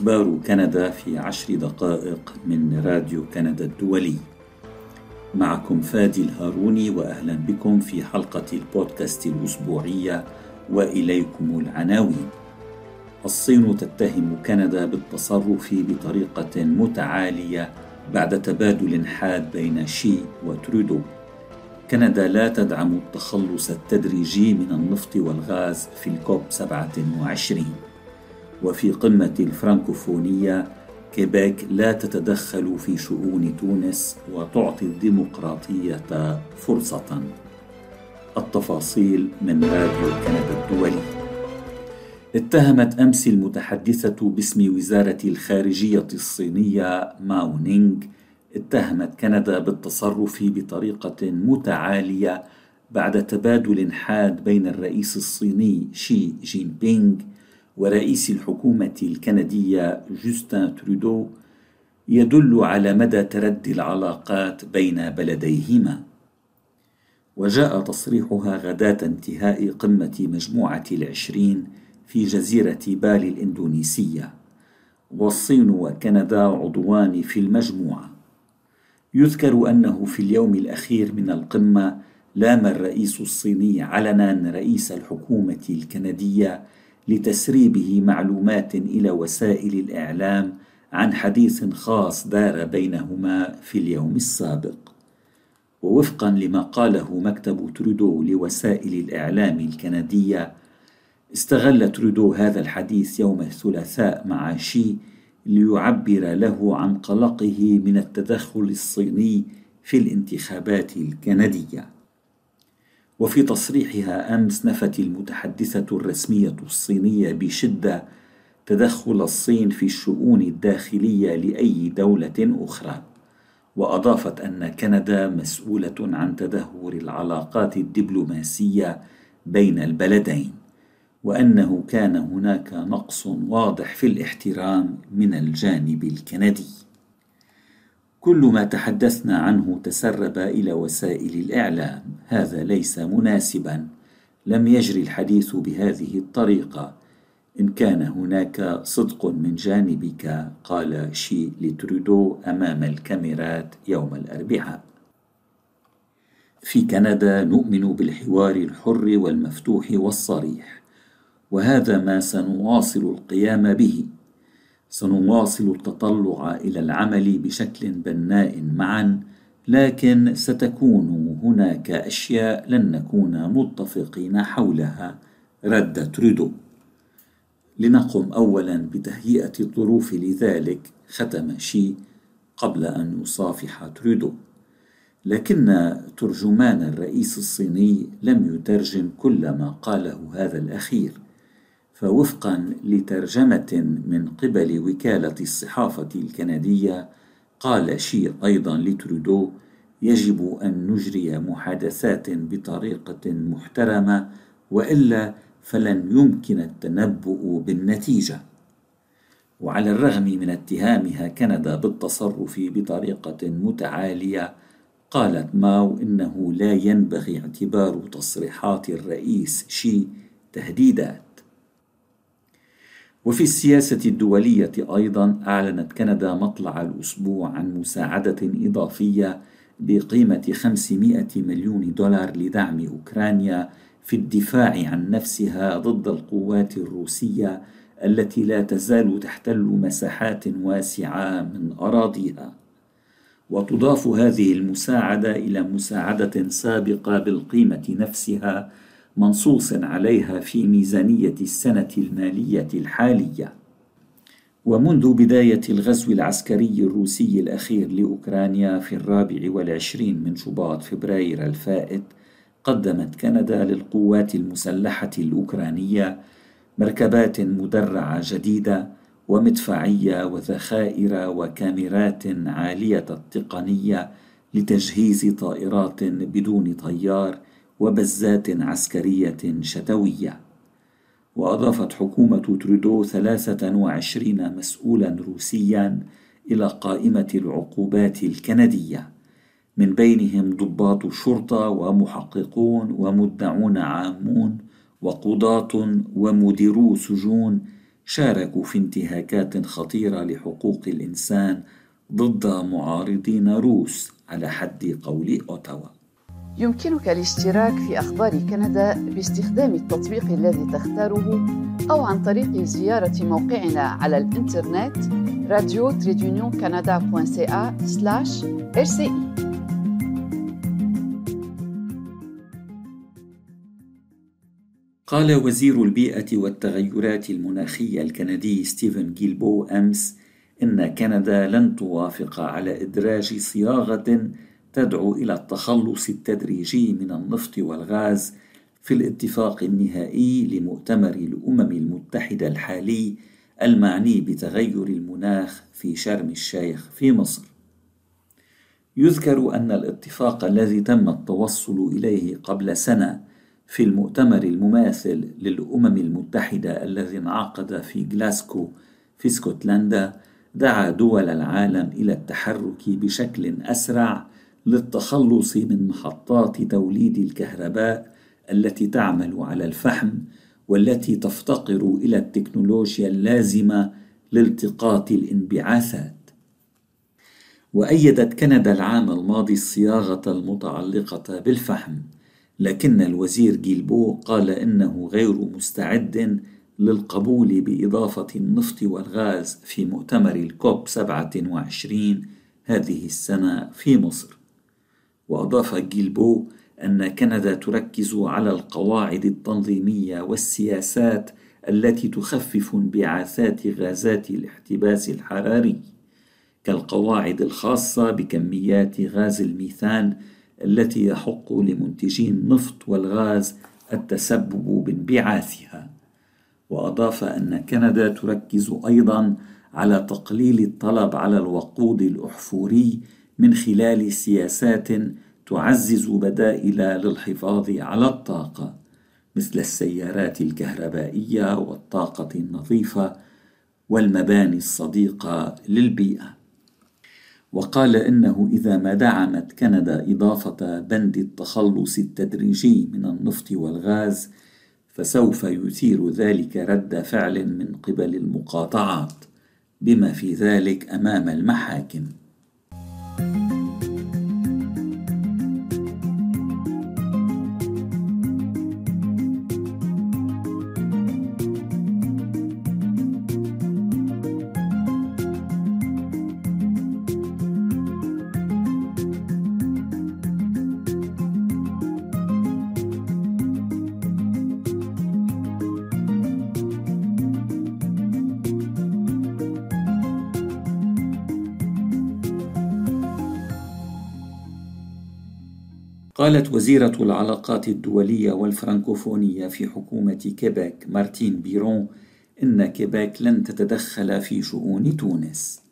أخبار كندا في عشر دقائق من راديو كندا الدولي. معكم فادي الهاروني وأهلا بكم في حلقة البودكاست الأسبوعية وإليكم العناوين. الصين تتهم كندا بالتصرف بطريقة متعالية بعد تبادل حاد بين شي وترودو. كندا لا تدعم التخلص التدريجي من النفط والغاز في الكوب 27 وفي قمة الفرنكوفونية كيبيك لا تتدخل في شؤون تونس وتعطي الديمقراطية فرصة. التفاصيل من راديو كندا الدولي. اتهمت أمس المتحدثة باسم وزارة الخارجية الصينية ماو نينغ. اتهمت كندا بالتصرف بطريقة متعالية بعد تبادل حاد بين الرئيس الصيني شي جين بينغ ورئيس الحكومة الكندية جوستن ترودو يدل على مدى تردي العلاقات بين بلديهما. وجاء تصريحها غداة انتهاء قمة مجموعة العشرين في جزيرة بالي الإندونيسية. والصين وكندا عضوان في المجموعة. يذكر أنه في اليوم الأخير من القمة لام الرئيس الصيني علنا رئيس الحكومة الكندية لتسريبه معلومات إلى وسائل الإعلام عن حديث خاص دار بينهما في اليوم السابق. ووفقا لما قاله مكتب ترودو لوسائل الإعلام الكندية استغل ترودو هذا الحديث يوم الثلاثاء مع شي ليعبر له عن قلقه من التدخل الصيني في الانتخابات الكندية. وفي تصريحها أمس نفت المتحدثة الرسمية الصينية بشدة تدخل الصين في الشؤون الداخلية لأي دولة أخرى وأضافت أن كندا مسؤولة عن تدهور العلاقات الدبلوماسية بين البلدين وأنه كان هناك نقص واضح في الاحترام من الجانب الكندي. كل ما تحدثنا عنه تسرب إلى وسائل الإعلام. هذا ليس مناسبا. لم يجري الحديث بهذه الطريقة. إن كان هناك صدق من جانبك قال شي لترودو أمام الكاميرات يوم الأربعاء. في كندا نؤمن بالحوار الحر والمفتوح والصريح وهذا ما سنواصل القيام به. سنواصل التطلع إلى العمل بشكل بناء معا لكن ستكون هناك أشياء لن نكون متفقين حولها رد ترودو. لنقم اولا بتهيئة الظروف لذلك ختم شي قبل أن يصافح ترودو. لكن ترجمان الرئيس الصيني لم يترجم كل ما قاله هذا الأخير. فوفقا لترجمة من قبل وكالة الصحافة الكندية قال شي أيضا لترودو يجب أن نجري محادثات بطريقة محترمة وإلا فلن يمكن التنبؤ بالنتيجة. وعلى الرغم من اتهامها كندا بالتصرف بطريقة متعالية قالت ماو إنه لا ينبغي اعتبار تصريحات الرئيس شي تهديدات. وفي السياسة الدولية أيضا أعلنت كندا مطلع الأسبوع عن مساعدة إضافية بقيمة 500 مليون دولار لدعم أوكرانيا في الدفاع عن نفسها ضد القوات الروسية التي لا تزال تحتل مساحات واسعة من أراضيها. وتضاف هذه المساعدة إلى مساعدة سابقة بالقيمة نفسها منصوص عليها في ميزانية السنة المالية الحالية. ومنذ بداية الغزو العسكري الروسي الأخير لأوكرانيا في الرابع والعشرين من شباط فبراير الفائت قدمت كندا للقوات المسلحة الأوكرانية مركبات مدرعة جديدة ومدفعية وذخائر وكاميرات عالية التقنية لتجهيز طائرات بدون طيار وبزات عسكرية شتوية. وأضافت حكومة ترودو 23 مسؤولا روسيا إلى قائمة العقوبات الكندية. من بينهم ضباط شرطة ومحققون ومدعون عامون وقضاة ومديرو سجون شاركوا في انتهاكات خطيرة لحقوق الإنسان ضد معارضين روس على حد قول أوتاوا. يمكنك الاشتراك في أخبار كندا باستخدام التطبيق الذي تختاره أو عن طريق زيارة موقعنا على الإنترنت راديو كندا.ca rci قال وزير البيئة والتغيرات المناخية الكندي ستيفن جيلبو أمس إن كندا لن توافق على إدراج صياغة تدعو إلى التخلص التدريجي من النفط والغاز في الاتفاق النهائي لمؤتمر الأمم المتحدة الحالي المعني بتغير المناخ في شرم الشيخ في مصر. يذكر أن الاتفاق الذي تم التوصل إليه قبل سنة في المؤتمر المماثل للأمم المتحدة الذي انعقد في غلاسكو في اسكتلندا دعا دول العالم إلى التحرك بشكل أسرع للتخلص من محطات توليد الكهرباء التي تعمل على الفحم والتي تفتقر إلى التكنولوجيا اللازمة لالتقاط الانبعاثات. وأيدت كندا العام الماضي الصياغة المتعلقة بالفحم لكن الوزير جيلبو قال إنه غير مستعد للقبول بإضافة النفط والغاز في مؤتمر الكوب 27 هذه السنة في مصر. وأضاف جيلبو أن كندا تركز على القواعد التنظيمية والسياسات التي تخفف انبعاثات غازات الاحتباس الحراري كالقواعد الخاصة بكميات غاز الميثان التي يحق لمنتجي النفط والغاز التسبب بانبعاثها. وأضاف أن كندا تركز أيضا على تقليل الطلب على الوقود الأحفوري من خلال سياسات تعزز بدائل للحفاظ على الطاقة مثل السيارات الكهربائية والطاقة النظيفة والمباني الصديقة للبيئة. وقال إنه إذا ما دعمت كندا إضافة بند التخلص التدريجي من النفط والغاز فسوف يثير ذلك رد فعل من قبل المقاطعات بما في ذلك أمام المحاكم. قالت وزيرة العلاقات الدولية والفرنكوفونية في حكومة كيبيك مارتين بيرون إن كيبيك لن تتدخل في شؤون تونس.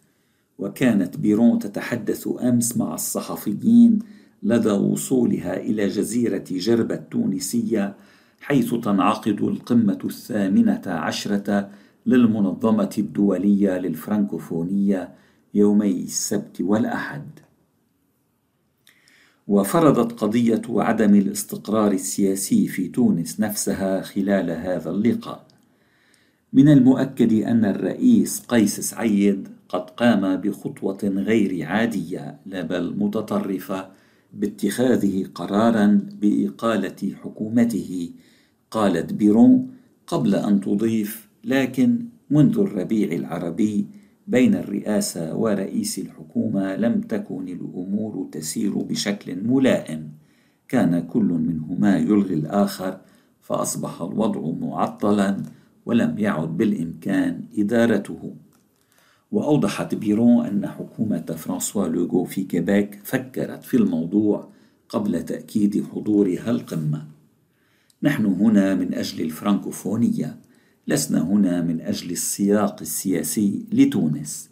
وكانت بيرون تتحدث أمس مع الصحفيين لدى وصولها إلى جزيرة جربة التونسية حيث تنعقد القمة الثامنة عشرة للمنظمة الدولية للفرنكوفونية يومي السبت والأحد. وفرضت قضية عدم الاستقرار السياسي في تونس نفسها خلال هذا اللقاء. من المؤكد أن الرئيس قيس سعيد قد قام بخطوة غير عادية لا بل متطرفة باتخاذه قرارا بإقالة حكومته قالت بيرون قبل أن تضيف لكن منذ الربيع العربي بين الرئاسة ورئيس الحكومة لم تكن الأمور تسير بشكل ملائم. كان كل منهما يلغي الآخر فأصبح الوضع معطلا ولم يعد بالإمكان إدارته. وأوضحت بيرون أن حكومة فرانسوا لوغو في كيبيك فكرت في الموضوع قبل تأكيد حضورها القمة. نحن هنا من أجل الفرنكوفونية لسنا هنا من أجل السياق السياسي لتونس.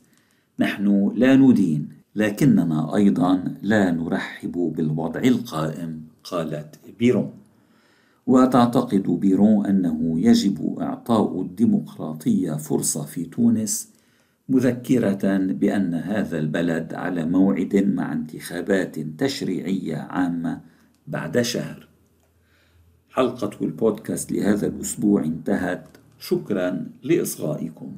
نحن لا ندين لكننا أيضا لا نرحب بالوضع القائم قالت بيرون. وتعتقد بيرون أنه يجب إعطاء الديمقراطية فرصة في تونس مذكرة بأن هذا البلد على موعد مع انتخابات تشريعية عامة بعد شهر. حلقة البودكاست لهذا الأسبوع انتهت. شكرا لإصغائكم.